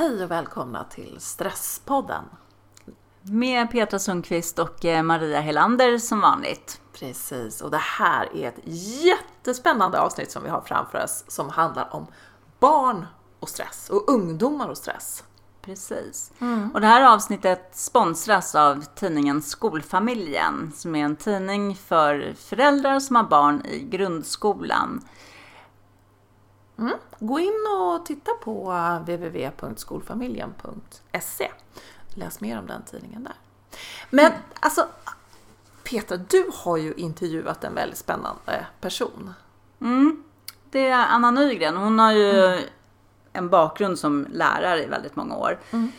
hej och välkomna till Stresspodden. Med Petra Sundqvist och eh, Maria Helander som vanligt. Precis, och det här är ett jättespännande avsnitt som vi har framför oss som handlar om barn och stress och ungdomar och stress. Precis. Mm. Och det här avsnittet sponsras av tidningen Skolfamiljen som är en tidning för föräldrar som har barn i grundskolan. Mm. Gå in och titta på www.skolfamiljen.se. Läs mer om den tidningen där. Men mm. alltså, Petra, du har ju intervjuat en väldigt spännande person. Mm. Det är Anna Nygren. Hon har ju mm. en bakgrund som lärare i väldigt många år. Mm.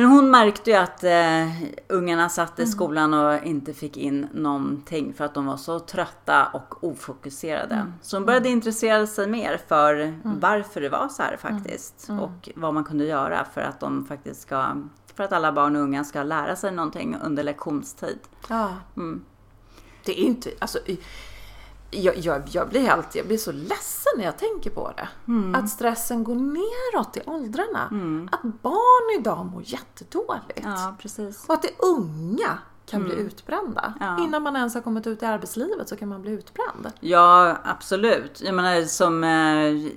Men hon märkte ju att eh, ungarna satt i mm. skolan och inte fick in någonting för att de var så trötta och ofokuserade. Mm. Så hon började intressera sig mer för mm. varför det var så här faktiskt. Mm. Mm. Och vad man kunde göra för att de faktiskt ska, för att alla barn och unga ska lära sig någonting under lektionstid. Ja. Det är inte, alltså jag, jag, jag, blir helt, jag blir så ledsen när jag tänker på det. Mm. Att stressen går neråt i åldrarna. Mm. Att barn idag mår jättedåligt. Ja, precis. Och att det unga kan mm. bli utbrända. Ja. Innan man ens har kommit ut i arbetslivet så kan man bli utbränd. Ja, absolut. Jag menar som eh,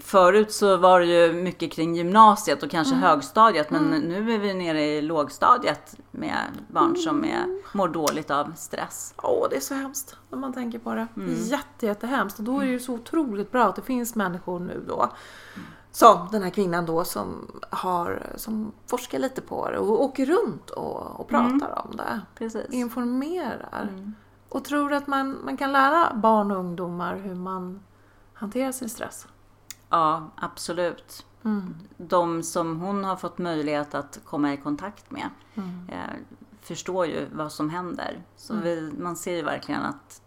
Förut så var det ju mycket kring gymnasiet och kanske mm. högstadiet men mm. nu är vi nere i lågstadiet med barn som är, mm. mår dåligt av stress. Åh, det är så hemskt när man tänker på det. Mm. Jätte, jättehemskt och då är det ju så otroligt bra att det finns människor nu då som den här kvinnan då som, har, som forskar lite på det och åker runt och, och pratar mm. om det. Precis. Informerar. Mm. Och tror att man, man kan lära barn och ungdomar hur man hanterar sin stress. Ja, absolut. Mm. De som hon har fått möjlighet att komma i kontakt med mm. eh, förstår ju vad som händer. Så mm. vi, man ser ju verkligen att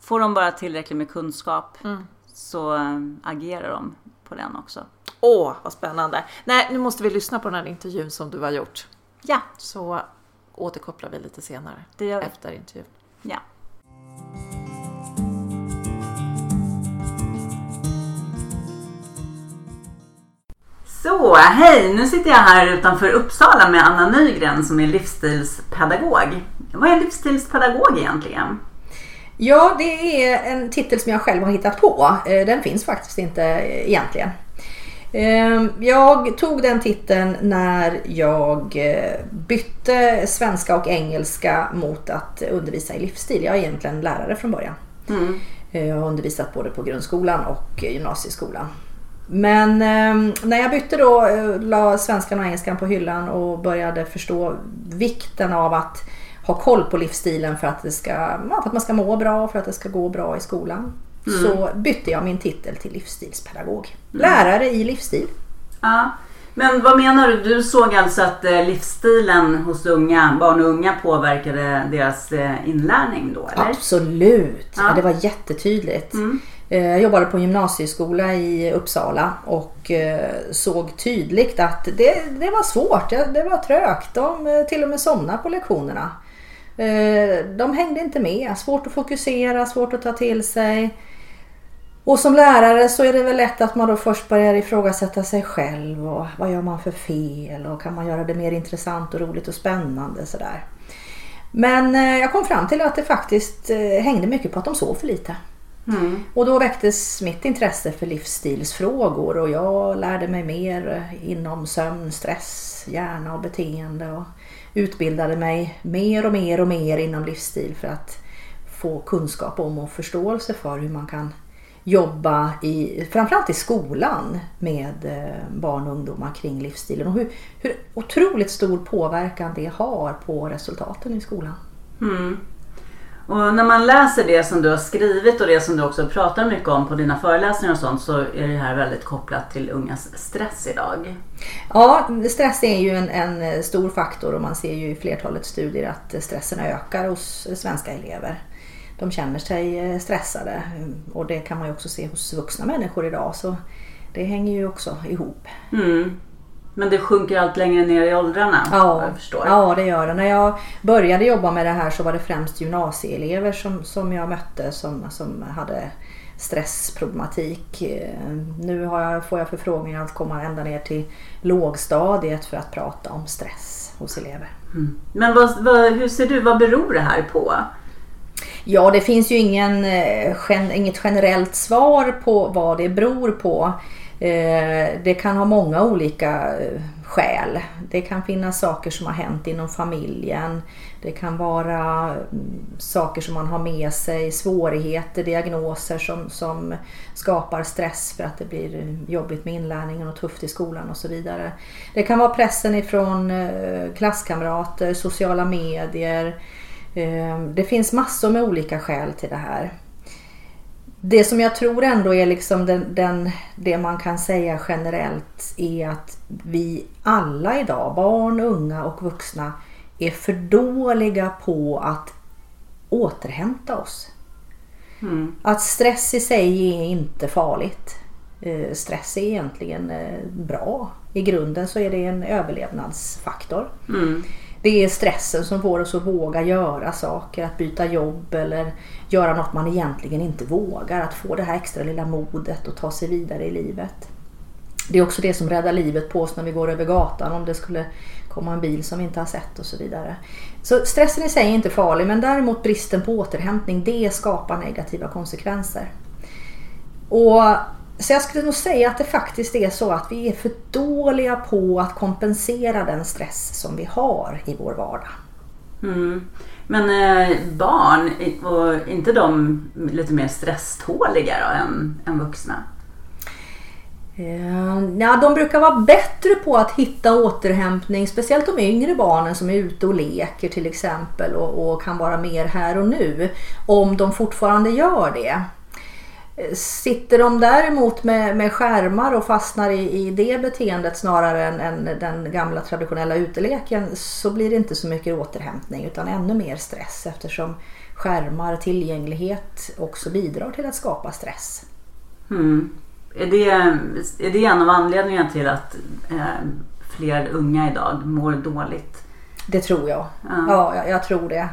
får de bara tillräckligt med kunskap mm. så äh, agerar de på den också. Åh, vad spännande! Nej, nu måste vi lyssna på den här intervjun som du har gjort. Ja. Så återkopplar vi lite senare. Det gör vi. Efter intervjun. Ja. Så, hej! Nu sitter jag här utanför Uppsala med Anna Nygren som är livsstilspedagog. Vad är livsstilspedagog egentligen? Ja, det är en titel som jag själv har hittat på. Eh, den finns faktiskt inte egentligen. Ehm, jag tog den titeln när jag eh, bytte svenska och engelska mot att undervisa i livsstil. Jag är egentligen lärare från början. Mm. Eh, jag har undervisat både på grundskolan och gymnasieskolan. Men eh, när jag bytte då, eh, la svenskan och engelskan på hyllan och började förstå vikten av att ha koll på livsstilen för att, det ska, ja, för att man ska må bra och för att det ska gå bra i skolan. Mm. Så bytte jag min titel till livsstilspedagog. Mm. Lärare i livsstil. Ja. Men vad menar du? Du såg alltså att eh, livsstilen hos unga, barn och unga påverkade deras eh, inlärning då? Eller? Absolut, ja. ja det var jättetydligt. Mm. Eh, jag jobbade på en gymnasieskola i Uppsala och eh, såg tydligt att det, det var svårt, det var trögt. De eh, till och med somnade på lektionerna. De hängde inte med, svårt att fokusera, svårt att ta till sig. Och som lärare så är det väl lätt att man då först börjar ifrågasätta sig själv och vad gör man för fel och kan man göra det mer intressant och roligt och spännande sådär. Men jag kom fram till att det faktiskt hängde mycket på att de sov för lite. Mm. Och då väcktes mitt intresse för livsstilsfrågor och jag lärde mig mer inom sömn, stress, hjärna och beteende och utbildade mig mer och mer och mer inom livsstil för att få kunskap om och förståelse för hur man kan jobba i, framförallt i skolan med eh, barn och ungdomar kring livsstilen och hur, hur otroligt stor påverkan det har på resultaten i skolan. Mm. Och när man läser det som du har skrivit och det som du också pratar mycket om på dina föreläsningar och sånt så är det här väldigt kopplat till ungas stress idag. Ja, stress är ju en, en stor faktor och man ser ju i flertalet studier att stressen ökar hos svenska elever. De känner sig eh, stressade och det kan man ju också se hos vuxna människor idag så det hänger ju också ihop. Mm. Men det sjunker allt längre ner i åldrarna? Ja, jag förstår. ja det gör det. När jag började jobba med det här så var det främst gymnasieelever som, som jag mötte som, som hade stressproblematik. Eh, Nu jag, får jag förfrågningar att komma ända ner till lågstadiet för att prata om stress hos elever. Men vad, vad, hur ser du, vad beror det här på? Ja, det finns ju ingen, eh, inget generellt svar på vad det beror på. Eh, det kan ha många olika eh, skäl. Det kan finnas saker som har hänt inom familjen. Det kan vara mm, saker som man har med sig, svårigheter, diagnoser som, som skapar stress för att det blir eh, jobbigt med inlärningen och tufft i skolan och så vidare. Det kan vara pressen ifrån klasskamrater, sociala medier. Det finns massor med olika skäl till det här. Det som jag tror ändå är liksom den, den, det man kan säga generellt är att vi alla idag, barn, unga och vuxna, är för dåliga på att återhämta oss. Mm. Att stress i sig är inte farligt. Eh, Stress är egentligen eh, bra. I grunden så är det en överlevnadsfaktor. Mm. Det är stressen som får oss att våga göra saker, att byta jobb eller göra något man egentligen inte vågar. Att få det här extra lilla modet och ta sig vidare i livet. Det är också det som räddar livet på oss när vi går över gatan om det skulle komma en bil som vi inte har sett och så vidare. Så stressen i sig är inte farlig men däremot bristen på återhämtning det skapar negativa konsekvenser. Och så jag skulle nog säga att det faktiskt är så att vi är för dåliga på att kompensera den stress som vi har i vår vardag. Mm. Men eh, barn, och inte de lite mer stresståliga då än, än vuxna? Eh, Ja, de brukar vara bättre på att hitta återhämtning, speciellt de yngre barnen som är ute och leker till exempel och, och kan vara mer här och nu. Om de fortfarande gör det. Sitter de däremot med, med skärmar och fastnar i, i det beteendet snarare än, än den gamla traditionella uteleken så blir det inte så mycket återhämtning utan ännu mer stress eftersom skärmar, tillgänglighet också bidrar till att skapa stress. Mm. Är, det, är det en av anledningarna till att eh, fler unga idag mår dåligt? Det tror jag. Ja. Ja, jag, jag tror det.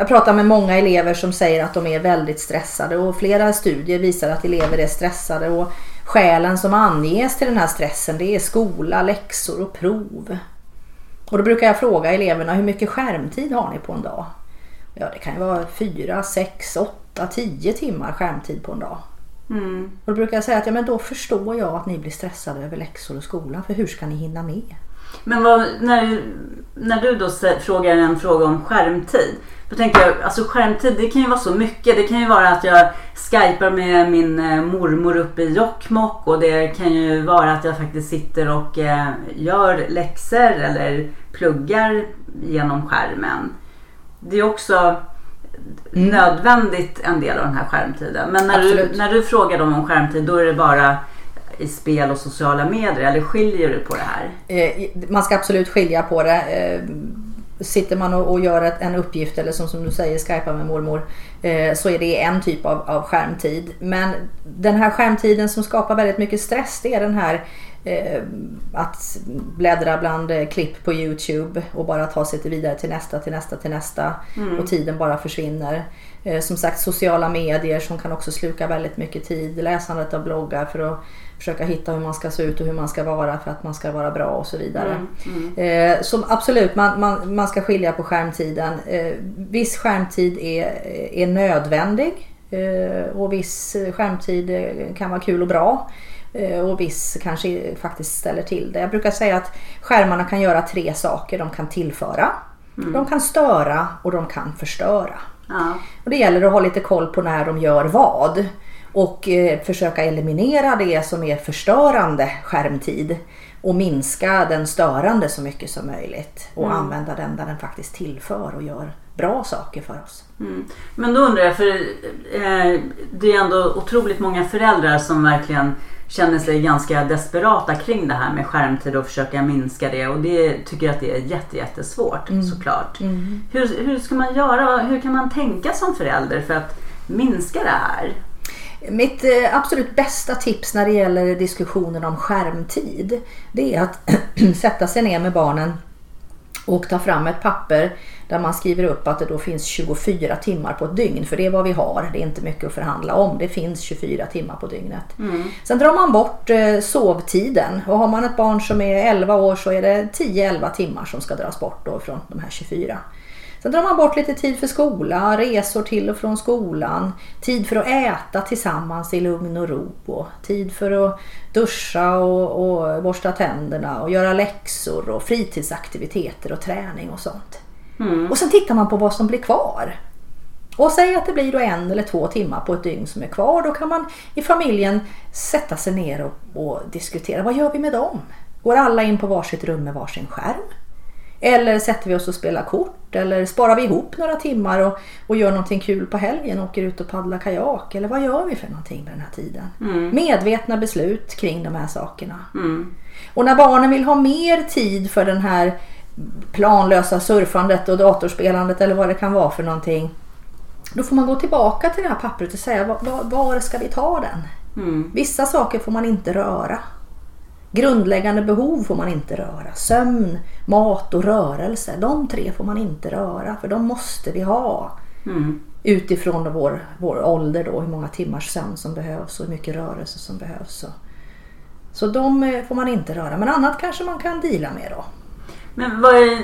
Jag pratar med många elever som säger att de är väldigt stressade och flera studier visar att elever är stressade och skälen som anges till den här stressen det är skola, läxor och prov. Och då brukar jag fråga eleverna hur mycket skärmtid har ni på en dag? Ja, det kan ju vara 4, 6, 8, 10 timmar skärmtid på en dag. Mm. Och då brukar jag säga att ja, men då förstår jag att ni blir stressade över läxor och skola för hur ska ni hinna med? Men vad, när, när du då frågar en fråga om skärmtid. Då tänker jag, alltså skärmtid det kan ju vara så mycket. Det kan ju vara att jag skypar med min eh, mormor uppe i Jokkmokk och det kan ju vara att jag faktiskt sitter och eh, gör läxor eller pluggar genom skärmen. Det är också nödvändigt en del av den här skärmtiden. Men när du, när du frågar dem om skärmtid då är det bara i spel och sociala medier eller skiljer du på det här? Eh, man ska absolut skilja på det. Eh, sitter man och, gör en uppgift eller som, som du säger skypar med mormor eh, så är det en typ av, av skärmtid. Men den här skärmtiden som skapar väldigt mycket stress det är den här att bläddra bland eh, klipp på Youtube och bara ta sig till vidare till nästa, till nästa, till nästa och tiden bara försvinner. Eh, som sagt sociala medier som kan också sluka väldigt mycket tid. Läsandet av bloggar för att försöka hitta hur man ska se ut och hur man ska vara för att man ska vara bra och så vidare. Eh, så absolut, man, man, man ska skilja på skärmtiden. Eh, viss skärmtid är, är nödvändig eh, och viss skärmtid eh, kan vara kul och bra. Eh, Och viss kanske faktiskt ställer till det. Jag brukar säga att skärmarna kan göra tre saker. De kan tillföra, de kan störa och de kan förstöra. Ja. Och det gäller att ha lite koll på när de gör vad. Och eh, försöka eliminera det som är förstörande skärmtid. Och minska den störande så mycket som möjligt. Och använda den där den faktiskt tillför och gör bra saker för oss. Mm. Men då undrar jag, för eh, det är ändå otroligt många föräldrar som verkligen känner sig ganska desperata kring det här med skärmtid och försöka minska det. Och det tycker jag att det är jätte, jättesvårt såklart. Hur, hur ska man göra? Hur kan man tänka som förälder för att minska det här? Mitt eh, absolut bästa tips när det gäller diskussionen om skärmtid det är att sätta sig ner med barnen och ta fram ett papper där man skriver upp att det då finns 24 timmar på ett dygn. För det är vad vi har. Det är inte mycket att förhandla om. Det finns 24 timmar på dygnet. Mm. Sen drar man bort eh, sovtiden. Och har man ett barn som är 11 år så är det 10-11 timmar som ska dras bort då från de här 24. Sen drar man bort lite tid för skola, resor till och från skolan, tid för att äta tillsammans i lugn och ro och tid för att duscha och, och borsta tänderna och göra läxor och fritidsaktiviteter och träning och sånt. Mm. Och sen tittar man på vad som blir kvar. Och säg att det blir då en eller två timmar på ett dygn som är kvar. Då kan man i familjen sätta sig ner och, och diskutera. Vad gör vi med dem? Går alla in på varsitt rum med varsin skärm? Eller sätter vi oss och spelar kort? Eller sparar vi ihop några timmar och, och gör någonting kul på helgen? Åker ut och paddlar kajak? Eller vad gör vi för någonting med den här tiden? Mm. Medvetna beslut kring de här sakerna. Mm. Och när barnen vill ha mer tid för den här planlösa surfandet och datorspelandet eller vad det kan vara för någonting. Då får man gå tillbaka till det här pappret och säga var, var ska vi ta den? Mm. Vissa saker får man inte röra. Grundläggande behov får man inte röra. Sömn, mat och rörelse. De tre får man inte röra för de måste vi ha. Mm. Utifrån vår, vår ålder då, hur många timmars sömn som behövs och hur mycket rörelse som behövs. Så de eh, får man inte röra. Men annat kanske man kan dela med då. Men vad är,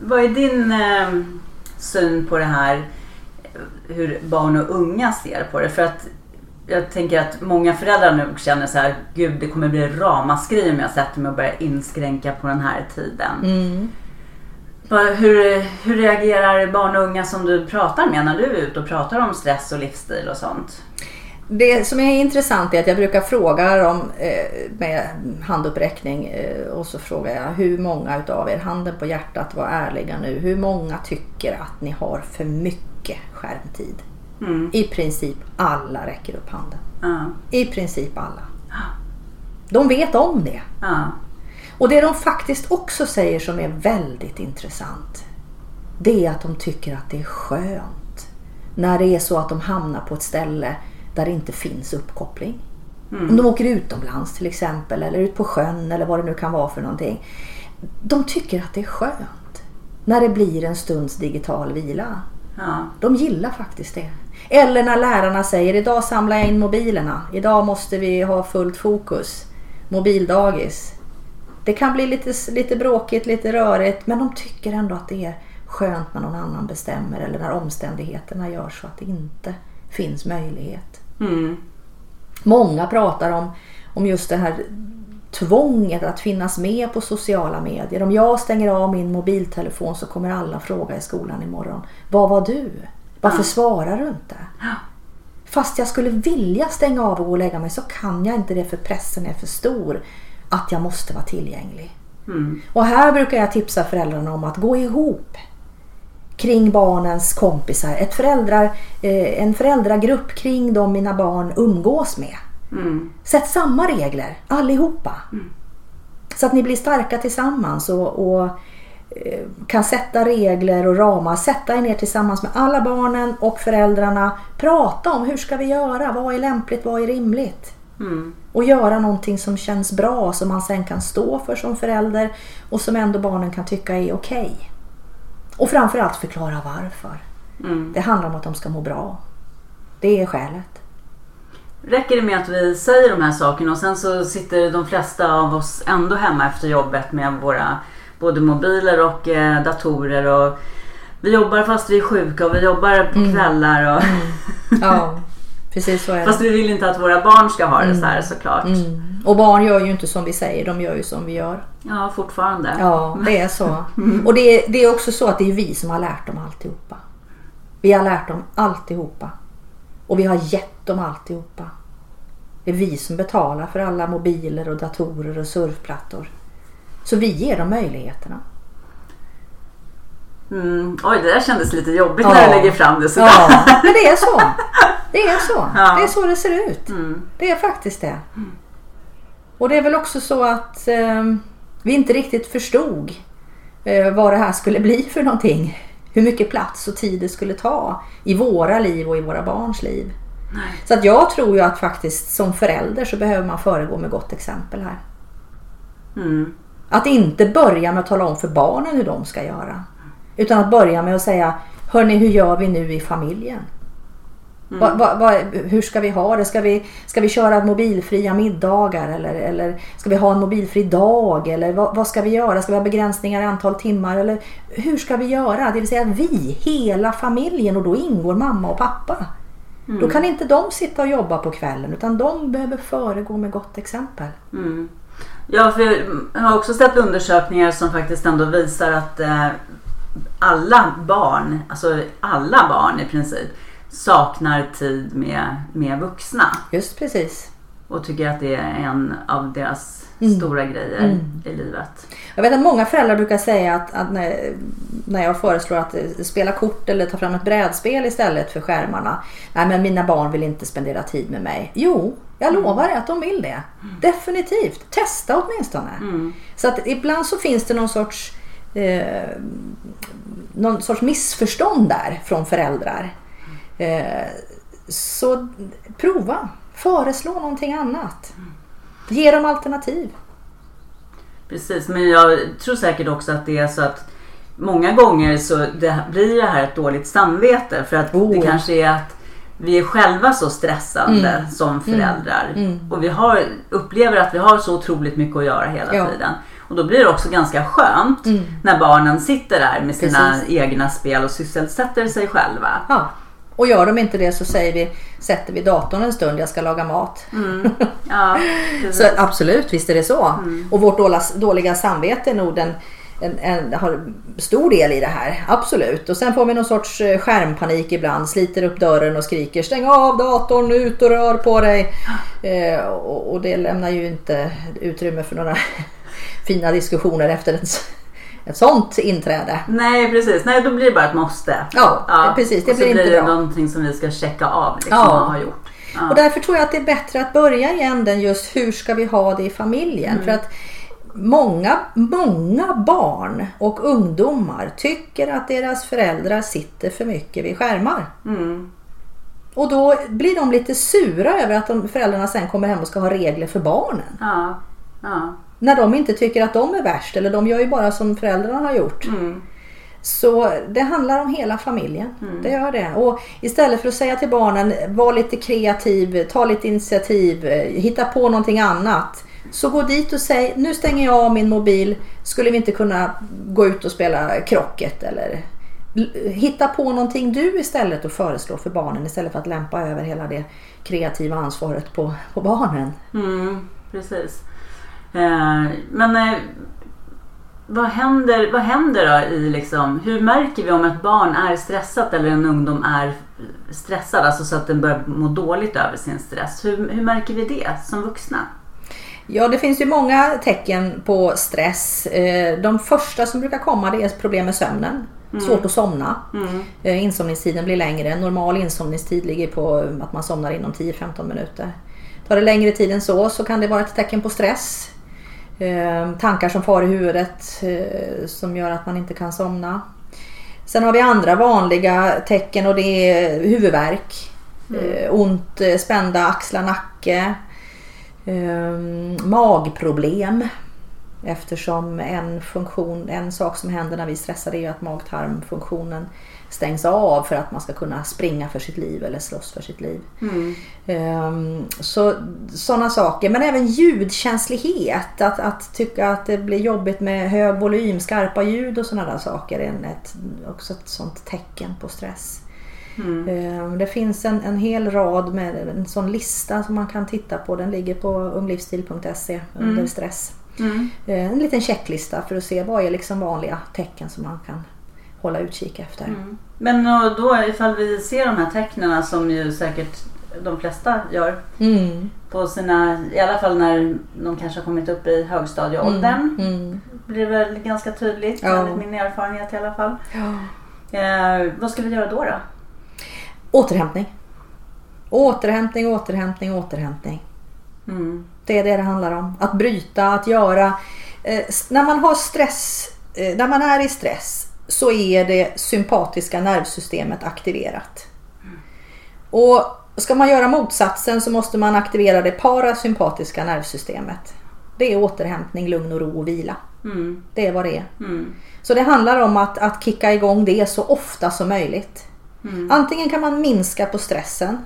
vad är din eh, syn på det här hur barn och unga ser på det? För att jag tänker att många föräldrar nu känner så här, gud det kommer bli ramaskri om jag sätter mig och börjar inskränka på den här tiden. Mm. Hur, hur reagerar barn och unga som du pratar med när du är ute och pratar om stress och livsstil och sånt? Det som är intressant är att jag brukar fråga dem eh, med handuppräckning eh, och så frågar jag hur många utav er, handen på hjärtat, var ärliga nu, hur många tycker att ni har för mycket skärmtid? Mm. I princip alla räcker upp handen. Mm. I princip alla. De vet om det. Mm. Och det de faktiskt också säger som är väldigt intressant. Det är att de tycker att det är skönt. När det är så att de hamnar på ett ställe där det inte finns uppkoppling. Mm. Om de åker utomlands till exempel eller ut på sjön eller vad det nu kan vara för någonting. De tycker att det är skönt när det blir en stunds digital vila. Ja. De gillar faktiskt det. Eller när lärarna säger idag samlar jag in mobilerna. Idag måste vi ha fullt fokus. Mobildagis. Det kan bli lite, lite bråkigt, lite rörigt men de tycker ändå att det är skönt när någon annan bestämmer eller när omständigheterna gör så att det inte finns möjlighet. Mm. Många pratar om, om just det här tvånget att finnas med på sociala medier. Om jag stänger av min mobiltelefon så kommer alla fråga i skolan imorgon. Vad var du? Varför ja. svarar du inte? Ja. Fast jag skulle vilja stänga av och gå och lägga mig så kan jag inte det för pressen är för stor. Att jag måste vara tillgänglig. Mm. Och här brukar jag tipsa föräldrarna om att gå ihop kring barnens kompisar. Ett föräldrar, eh, en föräldragrupp kring de mina barn umgås med. Mm. Sätt samma regler allihopa. Mm. Så att ni blir starka tillsammans och, och eh, kan sätta regler och ramar. Sätta er ner tillsammans med alla barnen och föräldrarna. Prata om hur ska vi göra? Vad är lämpligt? Vad är rimligt? Mm. Och göra någonting som känns bra som man sen kan stå för som förälder och som ändå barnen kan tycka är okej. Okay. Och framförallt förklara varför. Mm. Det handlar om att de ska må bra. Det är skälet. Räcker det med att vi säger de här sakerna och sen så sitter de flesta av oss ändå hemma efter jobbet med våra både mobiler och eh, datorer och vi jobbar fast vi är sjuka och vi jobbar på mm. kvällar. Och mm. Ja, precis så är det. Fast vi vill inte att våra barn ska ha det mm. så här såklart. Mm. Och barn gör ju inte som vi säger, de gör ju som vi gör. Ja, fortfarande. Ja, det är så. Mm. Och det är, det är också så att det är vi som har lärt dem alltihopa. Vi har lärt dem alltihopa. Och vi har gett dem alltihopa. Det är vi som betalar för alla mobiler och datorer och surfplattor. Så vi ger dem möjligheterna. Mm. Oj, det där kändes lite jobbigt ja. när du lägger fram det sådär. Ja, men det är så. Det är så. Ja. Det är så det ser ut. Mm. Det är faktiskt det. Mm. Och det är väl också så att eh, vi inte riktigt förstod eh, vad det här skulle bli för någonting. Hur mycket plats och tid det skulle ta i våra liv och i våra barns liv. Så att jag tror ju att faktiskt som förälder så behöver man föregå med gott exempel här. Mm. Att inte börja med att tala om för barnen hur de ska göra. Utan att börja med att säga Hörni, hur gör vi nu i familjen? Va, va, va, hur ska vi ha det? Ska vi, ska vi köra mobilfria middagar eller, eller ska vi ha en mobilfri dag? Eller vad, vad ska vi göra? Ska vi ha begränsningar i antal timmar? Eller hur ska vi göra? Det vill säga vi, hela familjen och då ingår mamma och pappa. Då kan inte de sitta och jobba på kvällen utan de behöver föregå med gott exempel. Mm. Ja, för jag har också sett undersökningar som faktiskt ändå visar att eh, alla barn, alltså alla barn i princip, saknar tid med, med vuxna. Just precis. Och tycker att det är en av deras Mm. stora grejer i livet. Jag vet att många föräldrar brukar säga att, att när, när jag föreslår att spela kort eller ta fram ett brädspel istället för skärmarna. Nej men mina barn vill inte spendera tid med mig. Jo, jag lovar er att de vill det. Definitivt. Testa åtminstone. Mm. Så att ibland så finns det någon sorts eh, någon sorts missförstånd där från föräldrar. Eh, så prova. Föreslå någonting annat. Ge dem alternativ. Precis, men jag tror säkert också att det är så att många gånger så det blir det här ett dåligt samvete för att Oh, det kanske är att vi är själva så stressande Mm. som föräldrar Mm. och vi har, upplever att vi har så otroligt mycket att göra hela Ja. tiden. Och då blir det också ganska skönt Mm. när barnen sitter där med sina Precis. egna spel och sysselsätter sig själva. Ja. Och gör de inte det så säger vi, sätter vi datorn en stund, jag ska laga mat. Ja, precis. Så absolut, visst är det så. Och vårt dåliga, dåliga samvete är nog den, en, en, har stor del i det här. Absolut. Och sen får vi någon sorts eh, skärmpanik ibland. Sliter upp dörren och skriker stäng av datorn, ut och rör på dig. Eh, och, och det lämnar ju inte utrymme för några fina diskussioner efter ett, ett sånt inträde. Nej precis, nej då blir det bara ett måste. Ja, precis. Det och så blir blir inte det bra. någonting som vi ska checka av liksom, Ja. och ha gjort. Ja. Och därför tror jag att det är bättre att börja i änden just hur ska vi ha det i familjen. För att många, många barn och ungdomar tycker att deras föräldrar sitter för mycket vid skärmar. Mm. Och då blir de lite sura över att de, föräldrarna sen kommer hem och ska ha regler för barnen. Ja. Ja. När de inte tycker att de är värst eller de gör ju bara som föräldrarna har gjort. Mm. Så det handlar om hela familjen. Det gör det. Och istället för att säga till barnen, var lite kreativ, ta lite initiativ, hitta på någonting annat. Så gå dit och säg, nu stänger jag av min mobil. Skulle vi inte kunna gå ut och spela krocket eller hitta på någonting du istället och föreslå för barnen istället för att lämpa över hela det kreativa ansvaret på, på barnen. Mm, precis. Eh, men eh, vad, händer, vad händer då i liksom, hur märker vi om ett barn är stressat eller en ungdom är stressad, alltså så att den börjar må dåligt över sin stress? Hur, hur märker vi det som vuxna? Ja, det finns ju många tecken på stress. Eh, De första som brukar komma det är problem med sömnen. Svårt att somna. Mm. Insomningstiden blir längre. Normal insomningstid ligger på att man somnar inom 10-15 minuter. Tar det längre tid än så så kan det vara ett tecken på stress. Eh, Tankar som far i huvudet eh, som gör att man inte kan somna. Sen har vi andra vanliga tecken och det är huvudvärk. Eh, ont, eh, spända axlar, nacke. Eh, magproblem. Eftersom en funktion, en sak som händer när vi stressar är att mag-tarmfunktionen stängs av för att man ska kunna springa för sitt liv eller slåss för sitt liv. Mm. Ehm, Så sådana saker. Men även ljudkänslighet. Att, att tycka att det blir jobbigt med hög volym, skarpa ljud och sådana där saker är ett, också ett sånt tecken på stress. Mm. Ehm, Det finns en, en hel rad med en sån lista som man kan titta på. Den ligger på unglivsstil.se under stress. Mm. Eh, En liten checklista för att se vad är liksom vanliga tecken som man kan hålla utkik efter. Mm. Men då ifall vi ser de här tecknen som ju säkert de flesta gör Mm. på sina, i alla fall när de kanske har kommit upp i högstadieåldern. Mm. blir det väl ganska tydligt Ja. enligt min erfarenhet i alla fall. Ja. Eh, vad ska vi göra då? då? Återhämtning. Återhämtning, återhämtning, återhämtning. Mm. Det är det det handlar om. Att bryta, att göra. Eh, när man har stress, eh, när man är i stress så är det sympatiska nervsystemet aktiverat. Och ska man göra motsatsen så måste man aktivera det parasympatiska nervsystemet. Det är återhämtning, lugn och ro och vila. Mm. Det är vad det är. Mm. Så det handlar om att, att kicka igång det så ofta som möjligt. Mm. Antingen kan man minska på stressen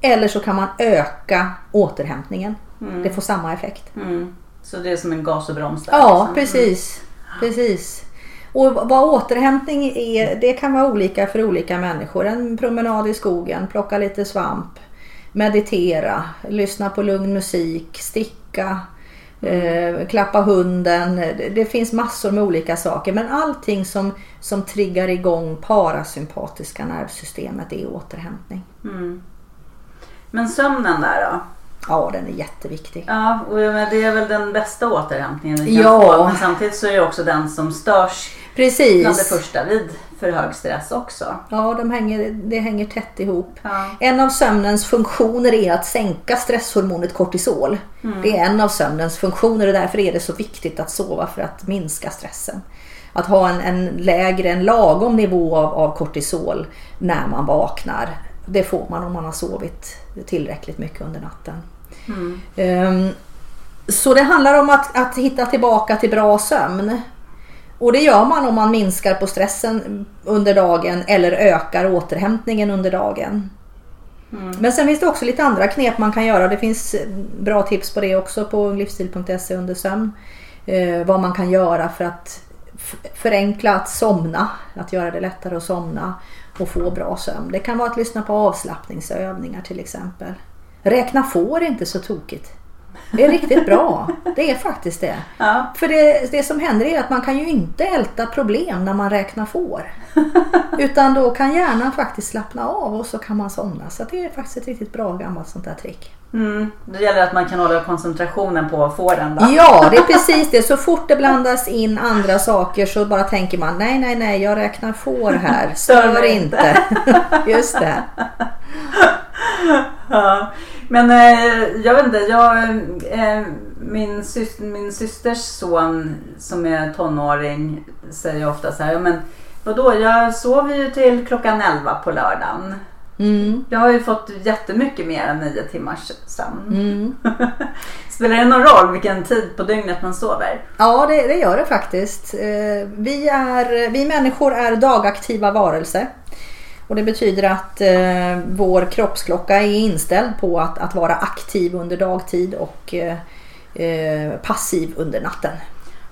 eller så kan man öka återhämtningen. Det får samma effekt. Mm. Så det är som en gas och broms där? Ja, liksom. precis. precis. Och vad återhämtning är, det kan vara olika för olika människor. En promenad i skogen, plocka lite svamp, meditera, lyssna på lugn musik, sticka, eh, klappa hunden. Det, det finns massor med olika saker. Men allting som, som triggar igång parasympatiska nervsystemet är återhämtning. Mm. Men sömnen där då? Ja, den är jätteviktig. Ja, och det är väl den bästa återhämtningen vi kan Ja. få. Men samtidigt så är det också den som störs Precis. bland det första vid för hög stress också. Ja, de hänger, det hänger tätt ihop. Ja. En av sömnens funktioner är att sänka stresshormonet kortisol. Det är en av sömnens funktioner och därför är det så viktigt att sova för att minska stressen. Att ha en, en lägre, en lagom nivå av, av kortisol när man vaknar. Det får man om man har sovit tillräckligt mycket under natten. Ehm, så det handlar om att, att hitta tillbaka till bra sömn. Och det gör man om man minskar på stressen under dagen eller ökar återhämtningen under dagen. Men sen finns det också lite andra knep man kan göra. Det finns bra tips på det också på livsstil.se under sömn. Eh, vad man kan göra för att förenkla att somna. Att göra det lättare att somna och få bra sömn. Det kan vara att lyssna på avslappningsövningar till exempel. Räkna får är inte så tokigt. Det är riktigt bra. Det är faktiskt det. Ja. För det, det som händer är att man kan ju inte älta problem när man räknar får. Utan då kan hjärnan faktiskt slappna av och så kan man somna. Så det är faktiskt ett riktigt bra gammalt sånt där trick. Mm. Det gäller att man kan hålla koncentrationen på fåren då. Ja, det är precis det. Så fort det blandas in andra saker så bara tänker man nej, nej, nej, jag räknar får här. Stör inte. Just det. Ja. Men eh, jag vet inte, jag, eh, min, sys- min systers son som är tonåring säger ofta så här, ja, men vadå, jag sover ju till klockan 11 på lördagen. Mm, Jag har ju fått jättemycket mer än 9 timmars sömn. mm. Spelar det någon roll vilken tid på dygnet man sover? Ja, det, det gör det faktiskt. Eh, Vi, är, vi människor är dagaktiva varelser. Och det betyder att eh, vår kroppsklocka är inställd på att, att vara aktiv under dagtid och eh, eh, passiv under natten.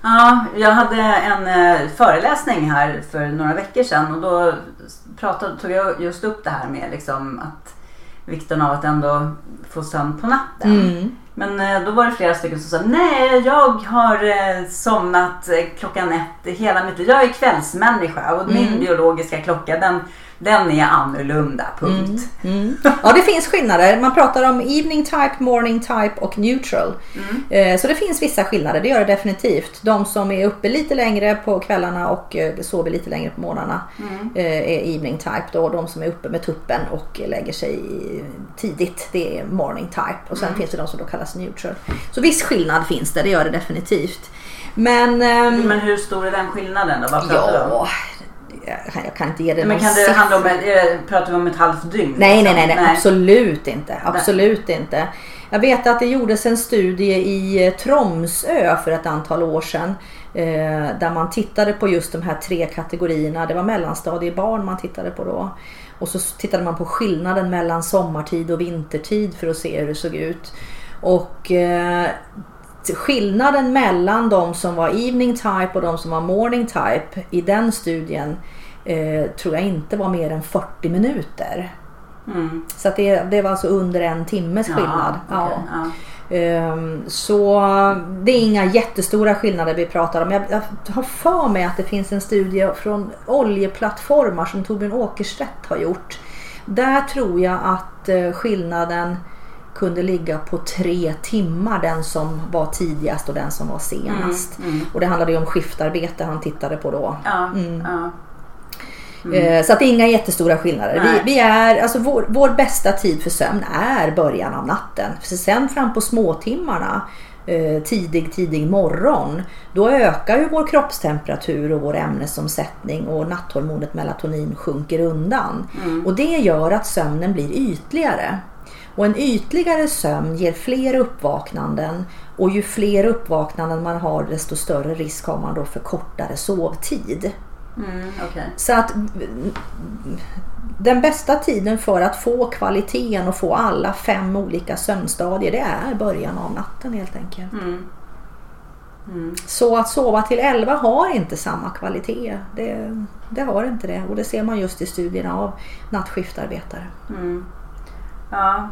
Ja, jag hade en eh, föreläsning här för några veckor sedan och då pratade, tog jag just upp det här med liksom att vikten av att ändå få sömn på natten. Mm. Men eh, då var det flera stycken som sa nej, jag har eh, somnat klockan ett hela mitt liv. Jag är kvällsmänniska och min biologiska klocka den, den är annorlunda, punkt. Mm. Ja, det finns skillnader. Man pratar om evening type, morning type och neutral. Eh, Så det finns vissa skillnader, det gör det definitivt. De som är uppe lite längre på kvällarna och eh, sover lite längre på morgnarna eh, är evening type. Då. De som är uppe med tuppen och lägger sig tidigt, det är morning type. Och sen finns det de som då kallas neutral. Så viss skillnad finns det, det gör det definitivt. Men... ehm, Men hur stor är den skillnaden då? Vad pratar du om? Ja, jag- jag kan inte ge dig Men kan det siffra. handla om, pratar vi om ett halvt dygn? Nej, nej, liksom? nej, nej, absolut inte. Absolut inte. Jag vet att det gjordes en studie i eh, Tromsö för ett antal år sedan. Eh, där man tittade på just de här tre kategorierna. Det var mellanstadiebarn man tittade på då. Och så tittade man på skillnaden mellan sommartid och vintertid för att se hur det såg ut. Och eh, skillnaden mellan de som var evening type och de som var morning type i den studien eh, tror jag inte var mer än 40 minuter. Mm. Så det, det var alltså under en timmes skillnad. Ja, okej, Ja. ja. Ehm, Så det är inga jättestora skillnader vi pratar om. Jag, jag har för mig att det finns en studie från oljeplattformar som Torbjörn Åkerstedt har gjort. Där tror jag att eh, skillnaden kunde ligga på tre timmar, den som var tidigast och den som var senast. Mm, mm. Och det handlade ju om skiftarbete han tittade på då. Ja, Mm. ja. Eh, Så att det är inga jättestora skillnader. Vi, vi är, alltså vår, vår bästa tid för sömn är början av natten. För sen fram på småtimmarna eh, tidig, tidig morgon. Då ökar ju vår kroppstemperatur och vår ämnesomsättning och natthormonet melatonin sjunker undan. Och det gör att sömnen blir ytligare. Och en ytligare sömn ger fler uppvaknanden och ju fler uppvaknanden man har desto större risk har man då för kortare sovtid. Mm, okej. Så att mm, den bästa tiden för att få kvaliteten och få alla fem olika sömnstadier det är början av natten helt enkelt. Mm. Så att sova till 11 har inte samma kvalitet. Det, det har inte det och det ser man just i studierna av nattskiftarbetare. Mm. Ja,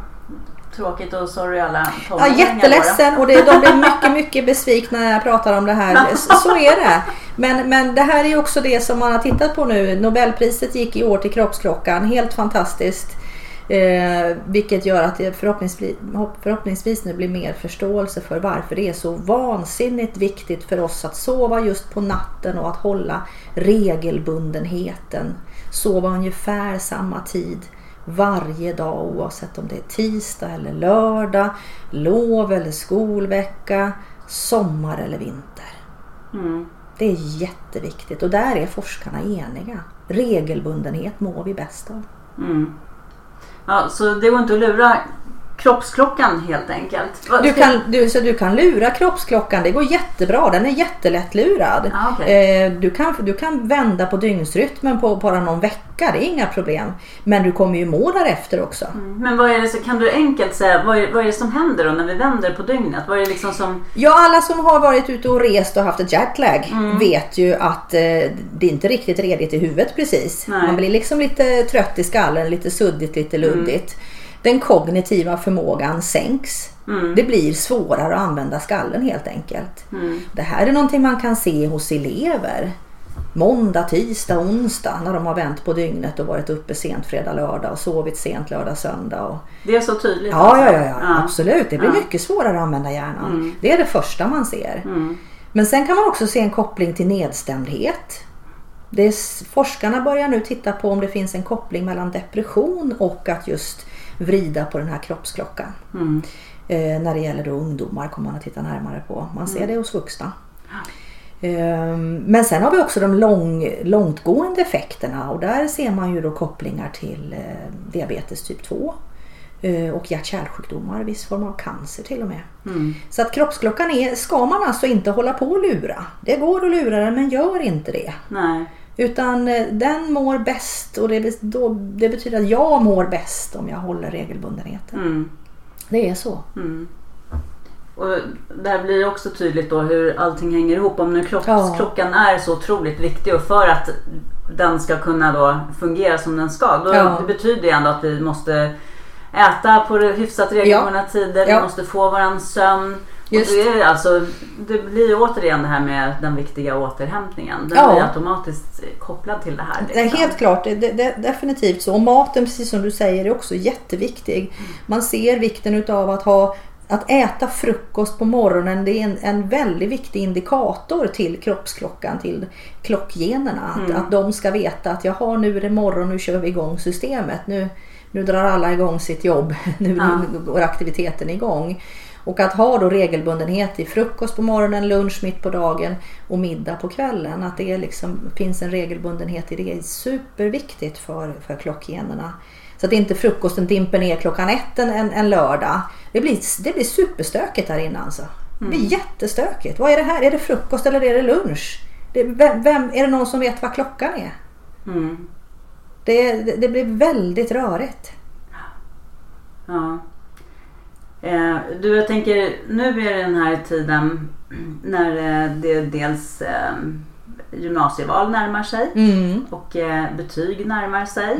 tråkigt och sorry alla Ja, jätteledsen och det, de blir mycket, mycket besvikna när jag pratar om det här. Så är det. Men, men det här är också det som man har tittat på nu. Nobelpriset gick i år till Kroppsklockan. Helt fantastiskt. Eh, vilket gör att det förhoppningsvis, förhoppningsvis nu blir mer förståelse för varför det är så vansinnigt viktigt för oss att sova just på natten och att hålla regelbundenheten. Sova ungefär samma tid varje dag oavsett om det är tisdag eller lördag, lov eller skolvecka, sommar eller vinter. Mm. Det är jätteviktigt och där är forskarna eniga. Regelbundenhet mår vi bäst av. Mm. Ja, så det går inte att lura kroppsklockan helt enkelt. Du kan, du, så du kan lura kroppsklockan, det går jättebra. Den är jättelätt lurad. Ja, okej. eh, du, kan, du kan vända på dygnsrytmen på bara någon vecka, det är inga problem. Men du kommer ju må därefter också. Men vad är det, så- kan du enkelt säga vad är, vad är det som händer då när vi vänder på dygnet? Vad är det liksom som... Ja, alla som har varit ute och rest och haft ett jetlag Mm. vet ju att eh, det är inte riktigt redigt i huvudet precis. Nej. Man blir liksom lite trött i skallen, lite suddigt, lite luddigt. Den kognitiva förmågan sänks. Mm. Det blir svårare att använda skallen helt enkelt. Mm. Det här är någonting man kan se hos elever. Måndag, tisdag, onsdag när de har vänt på dygnet och varit uppe sent fredag, lördag och sovit sent lördag, söndag. Och Det är så tydligt? Ja, alltså? ja, ja, ja, absolut. Det blir Ja. mycket svårare att använda hjärnan. Mm. Det är det första man ser. Mm. Men sen kan man också se en koppling till nedstämdhet. Är, forskarna börjar nu titta på om det finns en koppling mellan depression och att just vrida på den här kroppsklockan. Mm. Eh, när det gäller då ungdomar kommer man att titta närmare på. Man ser det hos vuxna. Ehm, Men sen har vi också de lång, långtgående effekterna och där ser man ju då kopplingar till eh, diabetes typ 2 eh, och hjärt-kärlsjukdomar, viss form av cancer till och med. Mm. Så att kroppsklockan är, ska man alltså inte hålla på och lura. Det går att lura den men gör inte det. Nej. Utan eh, den mår bäst och det, då, det betyder att jag mår bäst om jag håller regelbundenheten. Mm. Det är så. Mm. Och där blir det också tydligt då hur allting hänger ihop. Om nu Ja. kroppsklockan är så otroligt viktig och för att den ska kunna då fungera som den ska. Då, Ja. Det betyder ju ändå att vi måste äta på hyfsat regelbundna tider. Vi Ja. måste få våran sömn. Just. Och det, är alltså, det blir återigen det här med den viktiga återhämtningen. Den Ja. blir automatiskt kopplad till det här. Det är liksom. helt klart, det, det, definitivt så. Och maten, precis som du säger, är också jätteviktig. Man ser vikten utav att ha att äta frukost på morgonen det är en, en väldigt viktig indikator till kroppsklockan, till klockgenerna. Att, att de ska veta att jaha nu är det morgon, nu kör vi igång systemet. Nu, nu drar alla igång sitt jobb, nu, Ja. nu går aktiviteten igång. Och att ha då regelbundenhet i frukost på morgonen, lunch mitt på dagen och middag på kvällen. Att det liksom, finns en regelbundenhet i det är superviktigt för, för klockgenerna. Så att inte frukosten dimper ner klockan ett en, en, en lördag. Det blir, det blir superstökigt här inne alltså. Det blir jättestökigt. Vad är det här? Är det frukost eller är det lunch? Det, vem, vem, är det någon som vet vad klockan är? Mm. Det, det, det blir väldigt rörigt. Ja. Eh, du, jag tänker, nu är det den här tiden när eh, det dels eh, gymnasieval närmar sig Mm. och eh, betyg närmar sig.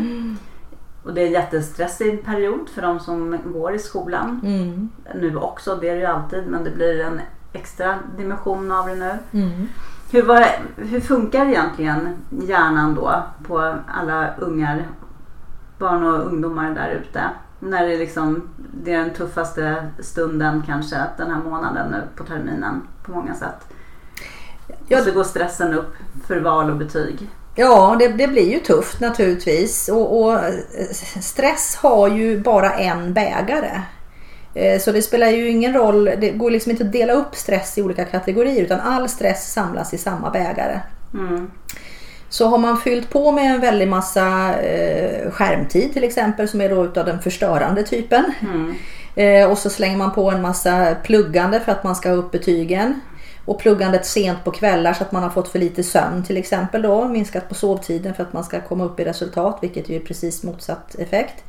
Och det är en jättestressig period för de som går i skolan. Mm. Nu också, det är det ju alltid, men det blir en extra dimension av det nu. Mm. Hur, vad, hur funkar egentligen hjärnan då på alla ungar, barn och ungdomar där ute? När det, liksom, det är den tuffaste stunden kanske den här månaden nu på terminen på många sätt. Ja. Och så går stressen upp för val och betyg. Ja, det, det blir ju tufft naturligtvis. Och, och eh, stress har ju bara en bägare. Eh, Så det spelar ju ingen roll, det går liksom inte att dela upp stress i olika kategorier utan all stress samlas i samma bägare. Mm. Så har man fyllt på med en väldig massa eh, skärmtid till exempel som är då utav den förstörande typen. Eh, och så slänger man på en massa pluggande för att man ska ha upp betygen. Och pluggandet sent på kvällar så att man har fått för lite sömn till exempel då. Minskat på sovtiden för att man ska komma upp i resultat vilket ju är precis motsatt effekt.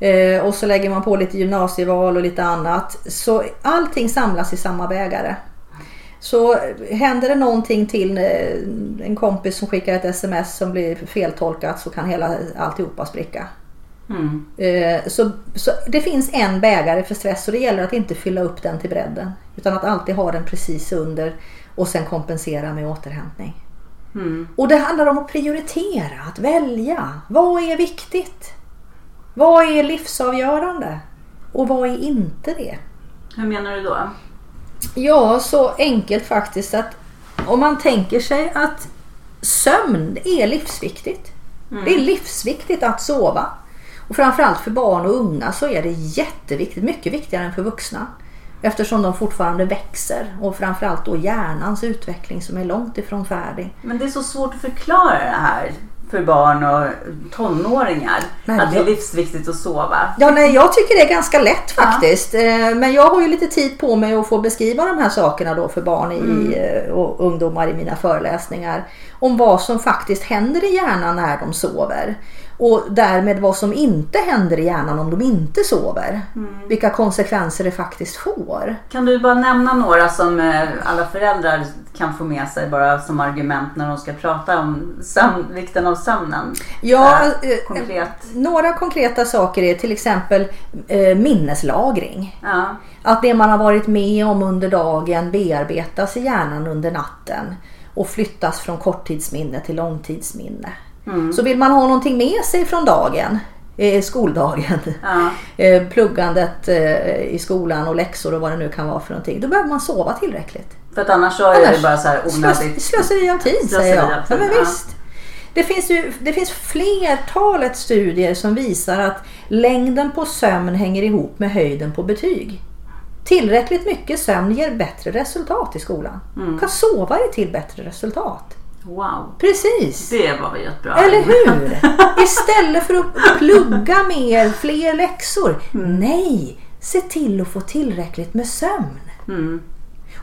Eh, och så lägger man på lite gymnasieval och lite annat. Så allting samlas i samma bägare. Så händer det någonting till eh, en kompis som skickar ett sms som blir feltolkat så kan hela alltihopa spricka. Mm. Eh, Så, så det finns en bägare för stress och det gäller att inte fylla upp den till bredden. Utan att alltid ha den precis under och sen kompensera med återhämtning. Mm. Och det handlar om att prioritera, att välja. Vad är viktigt? Vad är livsavgörande? Och vad är inte det? Hur menar du då? Ja, så enkelt faktiskt att om man tänker sig att sömn är livsviktigt. Det är livsviktigt att sova. Och framförallt för barn och unga så är det jätteviktigt, mycket viktigare än för vuxna. Eftersom de fortfarande växer och framförallt då hjärnans utveckling som är långt ifrån färdig. Men det är så svårt att förklara det här för barn och tonåringar. Nej, att det är livsviktigt att sova. Ja, nej, jag tycker det är ganska lätt faktiskt. Eh, Men jag har ju lite tid på mig att få beskriva de här sakerna då för barn i, eh, och ungdomar i mina föreläsningar. Om vad som faktiskt händer i hjärnan när de sover. Och därmed vad som inte händer i hjärnan om de inte sover. Vilka konsekvenser det faktiskt får. Kan du bara nämna några som eh, alla föräldrar kan få med sig bara som argument när de ska prata om sömn, vikten av sömnen? Ja, Eh, eh, konkret. Några konkreta saker är till exempel minneslagring. Ja. Att det man har varit med om under dagen bearbetas i hjärnan under natten och flyttas från korttidsminne till långtidsminne. Så vill man ha någonting med sig från dagen, eh, skoldagen, Ja. eh, pluggandet eh, i skolan och läxor och vad det nu kan vara för någonting. Då behöver man sova tillräckligt. För att annars så är Annars det bara så här onödigt. slöseri av tid säger jag. av Ja, tid, men ja. visst. Det finns, ju, det finns flertalet studier som visar att längden på sömn hänger ihop med höjden på betyg. Tillräckligt mycket sömn ger bättre resultat i skolan. Mm. Kan sova dig till bättre resultat. Wow. Precis! Det var ju ett bra Eller hur? Istället för att plugga mer, fler läxor. Mm. Nej, se till att få tillräckligt med sömn. Mm.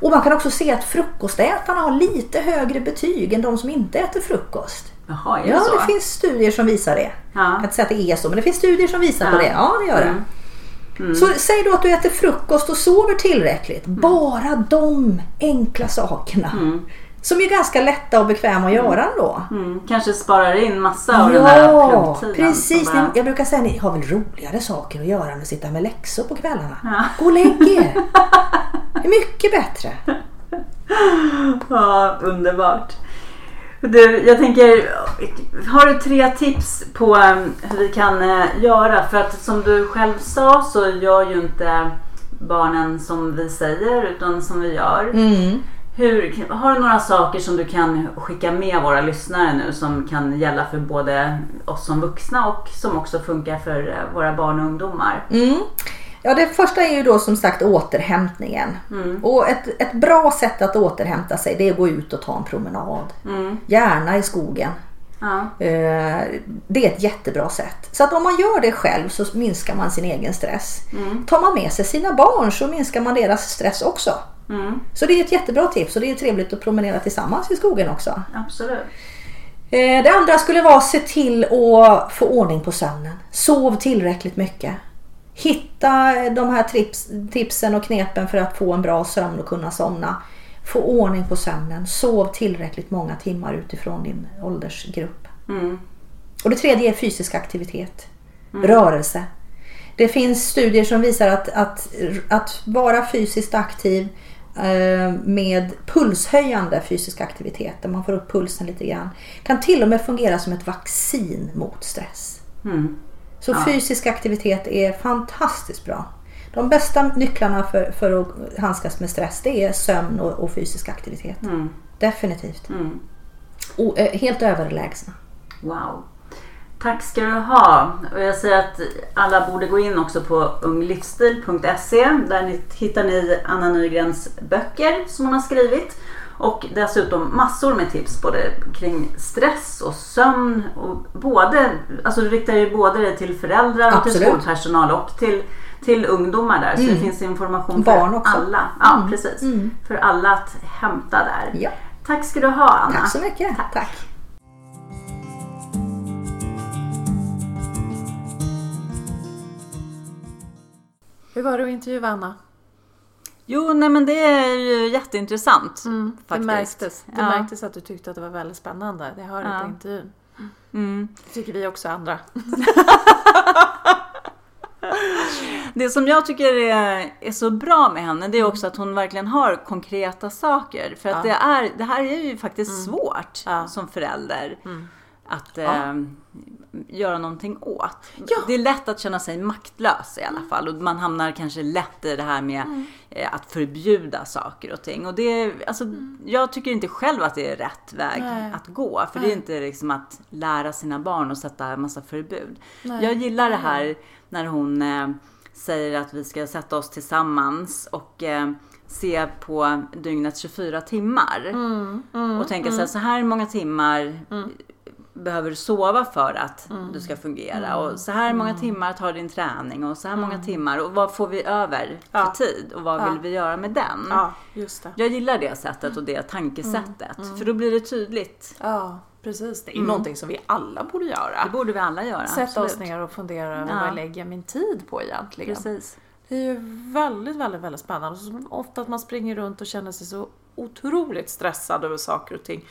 Och man kan också se att frukostätarna har lite högre betyg än de som inte äter frukost. Jaha, är det Ja, så? det finns studier som visar det. Jag Ja. kan inte säga att det är så, men det finns studier som visar på Ja. det. Ja, det gör det. Mm. Så säg då att du äter frukost och sover tillräckligt. Bara de enkla sakerna. Som är ganska lätta och bekväma att göra ändå. Mm. Kanske sparar in massa av den där Ja, pluggtiden. precis. bara- Jag brukar säga ni har väl roligare saker att göra än att sitta med läxor på kvällarna. Ja. Gå och lägg er. Det är mycket bättre. Ja, underbart. Du, jag tänker, har du tre tips på um, hur vi kan eh, göra? För att som du själv sa så gör ju inte barnen som vi säger utan som vi gör. Mm. Hur, har du några saker som du kan skicka med våra lyssnare nu som kan gälla för både oss som vuxna och som också funkar för eh, våra barn och ungdomar? Mm. Ja, det första är ju då som sagt återhämtningen. Och ett, ett bra sätt att återhämta sig det är att gå ut och ta en promenad. Mm. Gärna i skogen. Ja. Eh, Det är ett jättebra sätt. Så att om man gör det själv så minskar man sin egen stress. Tar man med sig sina barn så minskar man deras stress också. Mm. Så det är ett jättebra tips och det är trevligt att promenera tillsammans i skogen också. Absolut. Eh, Det andra skulle vara att se till att få ordning på sömnen. Sov tillräckligt mycket. Hitta de här tips, tipsen och knepen för att få en bra sömn och kunna somna. Få ordning på sömnen. Sov tillräckligt många timmar utifrån din åldersgrupp. Mm. Och det tredje är fysisk aktivitet. Rörelse. Det finns studier som visar att, att, att vara fysiskt aktiv med pulshöjande fysisk aktivitet, där man får upp pulsen lite grann, kan till och med fungera som ett vaccin mot stress. Mm. Så fysisk aktivitet är fantastiskt bra. De bästa nycklarna för, för att handskas med stress det är sömn och, och fysisk aktivitet. Mm. Definitivt. Mm. Och, eh, helt överlägsna. Wow. Tack ska du ha. Och jag säger att alla borde gå in också på unglivsstil.se. Där hittar ni Anna Nygrens böcker som hon har skrivit. Och dessutom massor med tips både kring stress och sömn. Och både, alltså du riktar ju både dig till föräldrar och till Absolut. skolpersonal och till, till ungdomar där. Så det finns information Barn för också. alla. Ja, precis. För alla att hämta där. Ja. Tack ska du ha Anna. Tack så mycket. Tack. Hur var det att intervjua Anna? Jo, nej men det är ju jätteintressant. Det faktiskt. märktes. Det Ja. märktes att du tyckte att det var väldigt spännande. Det hörde Ja. på intervjun. Mm. Det tycker vi också andra. Det som jag tycker är, är så bra med henne det är också att hon verkligen har konkreta saker. För att det, är, det här är ju faktiskt svårt Ja. som förälder att eh, göra någonting åt. Ja. Det är lätt att känna sig maktlös i alla fall och man hamnar kanske lätt i det här med eh, att förbjuda saker och ting. Och det, alltså, Jag tycker inte själv att det är rätt väg Nej. att gå. För det är inte liksom att lära sina barn och sätta en massa förbud. Nej. Jag gillar det här när hon eh, säger att vi ska sätta oss tillsammans och eh, se på dygnets 24 timmar. och tänka så här, så här många timmar behöver du sova för att du ska fungera. Och så här många timmar tar din träning och så här många timmar. Och vad får vi över för Ja. tid och vad Ja. vill vi göra med den? Ja, just det. Jag gillar det sättet och det tankesättet. För då blir det tydligt. Ja, precis. Det är någonting som vi alla borde göra. Det borde vi alla göra. Sätta absolut. oss ner och fundera över Ja. vad jag lägger min tid på egentligen. Precis. Det är ju väldigt, väldigt, väldigt spännande. Ofta att man springer runt och känner sig så otroligt stressad över saker och ting.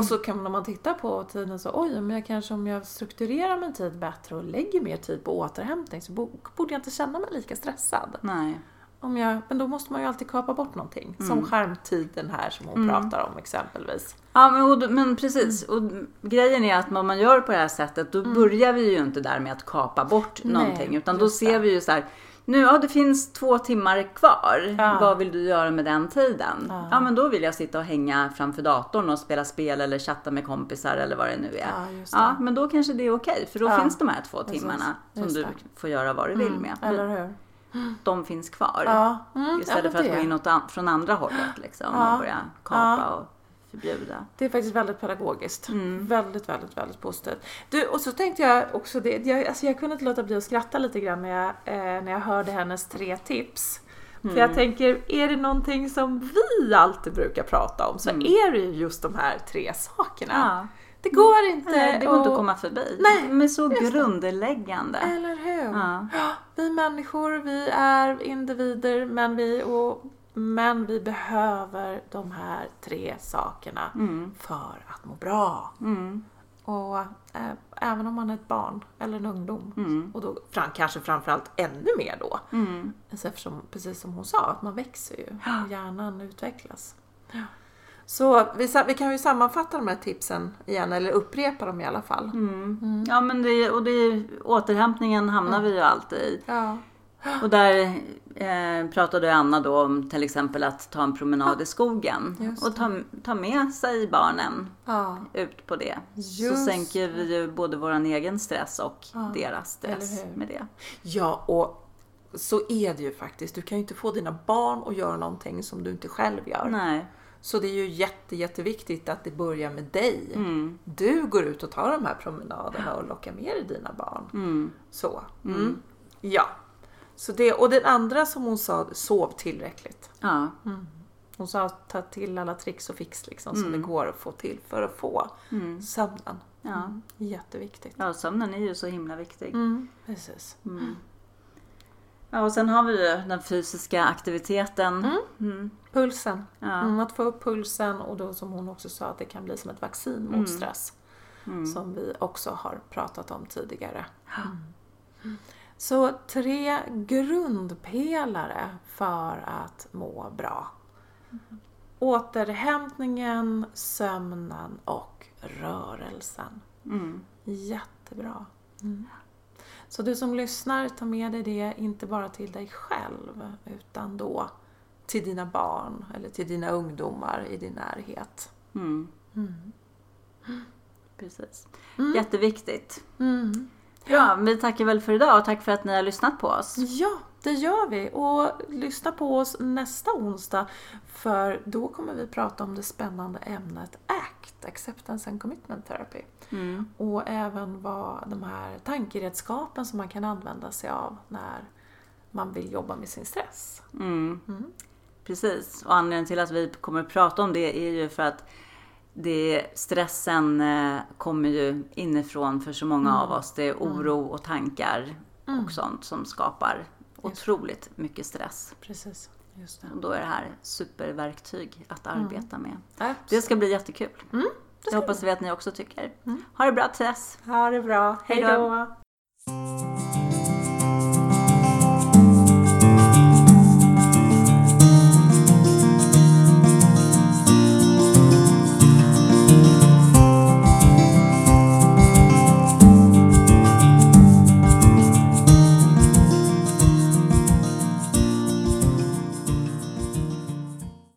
Och så kan man, när man tittar på tiden så, oj, men jag kanske om jag strukturerar min tid bättre och lägger mer tid på återhämtning så bo- borde jag inte känna mig lika stressad. Nej. Om jag, men då måste man ju alltid kapa bort någonting. Som skärmtiden här som hon pratar om exempelvis. Ja men, och, men precis. Och grejen är att om man gör på det här sättet då börjar vi ju inte där med att kapa bort Nej, någonting. Utan då ser vi ju så här. Nu, ja det finns två timmar kvar. Ja. Vad vill du göra med den tiden? Ja. Ja. men då vill jag sitta och hänga framför datorn och spela spel eller chatta med kompisar eller vad det nu är. Ja. Ja, men då kanske det är okej. För då finns de här två Precis. timmarna som du får göra vad du vill med. Eller hur? De finns kvar. Mm, Istället för att gå in åt an- från andra hållet liksom, och börja kapa och förbjuda. Det är faktiskt väldigt pedagogiskt. Mm. Väldigt, väldigt, väldigt positivt. Du, och så tänkte jag också det, jag, alltså jag kunde inte låta bli att skratta lite grann när jag, eh, när jag hörde hennes tre tips. För Mm. jag tänker, är det någonting som vi alltid brukar prata om så är det ju just de här tre sakerna. Mm. Ja. Det går inte Nej, det går inte att komma förbi. Nej, De är så grundläggande. Eller hur? Ja. Vi människor, vi är individer men vi, och, men vi behöver de här tre sakerna Mm. för att må bra. Mm. Och eh, även om man är ett barn eller en ungdom Mm. och då fram, kanske framförallt ännu mer då. Mm. Alltså Eftersom, precis som hon sa, att man växer ju och hjärnan utvecklas. Ja. Så vi, vi kan ju sammanfatta de här tipsen igen eller upprepa dem i alla fall. Mm. Ja, men det, och det, återhämtningen hamnar vi ju alltid i. Ja. Och där eh, pratade Anna då om till exempel att ta en promenad i skogen. Och ta, ta med sig barnen Ja. ut på det. Så Just sänker vi ju både vår egen stress och deras stress med det. ja, och så är det ju faktiskt. Du kan ju inte få dina barn att göra någonting som du inte själv gör. Nej. Så det är ju jätte, jätteviktigt att det börjar med dig. Mm. Du går ut och tar de här promenaderna och lockar med dig dina barn. Mm. Så. Mm. Ja. Så det, och den andra som hon sa, sov tillräckligt. Ja. Hon sa ta till alla tricks och fix liksom, som det går att få till för att få Mm. sömnen. Ja. Jätteviktigt. ja, sömnen är ju så himla viktig. Mm. Precis. Ja, och sen har vi ju den fysiska aktiviteten. Mm. Pulsen. Ja. Mm, att få upp pulsen och då som hon också sa att det kan bli som ett vaccin mot stress. Som vi också har pratat om tidigare. Mm. Så tre grundpelare för att må bra. Återhämtningen, sömnen och rörelsen. Mm. Jättebra. Mm. Så du som lyssnar, ta med dig det inte bara till dig själv utan då till dina barn eller till dina ungdomar i din närhet. Mm. Precis. Jätteviktigt. Ja, vi tackar väl för idag och tack för att ni har lyssnat på oss. Ja, det gör vi. Och lyssna på oss nästa onsdag för då kommer vi prata om det spännande ämnet ACT, Acceptance and Commitment Therapy. Och även vad de här tankeredskapen som man kan använda sig av när man vill jobba med sin stress. Precis, och anledningen till att vi kommer att prata om det är ju för att det, stressen eh, kommer ju inifrån för så många av oss. Det är oro och tankar och sånt som skapar otroligt mycket stress. Precis, just det. Och då är det här superverktyg att arbeta med. Absolut. Det ska bli jättekul. det hoppas vi att ni också tycker. Ha det bra Tess! Ha det bra. Hej då.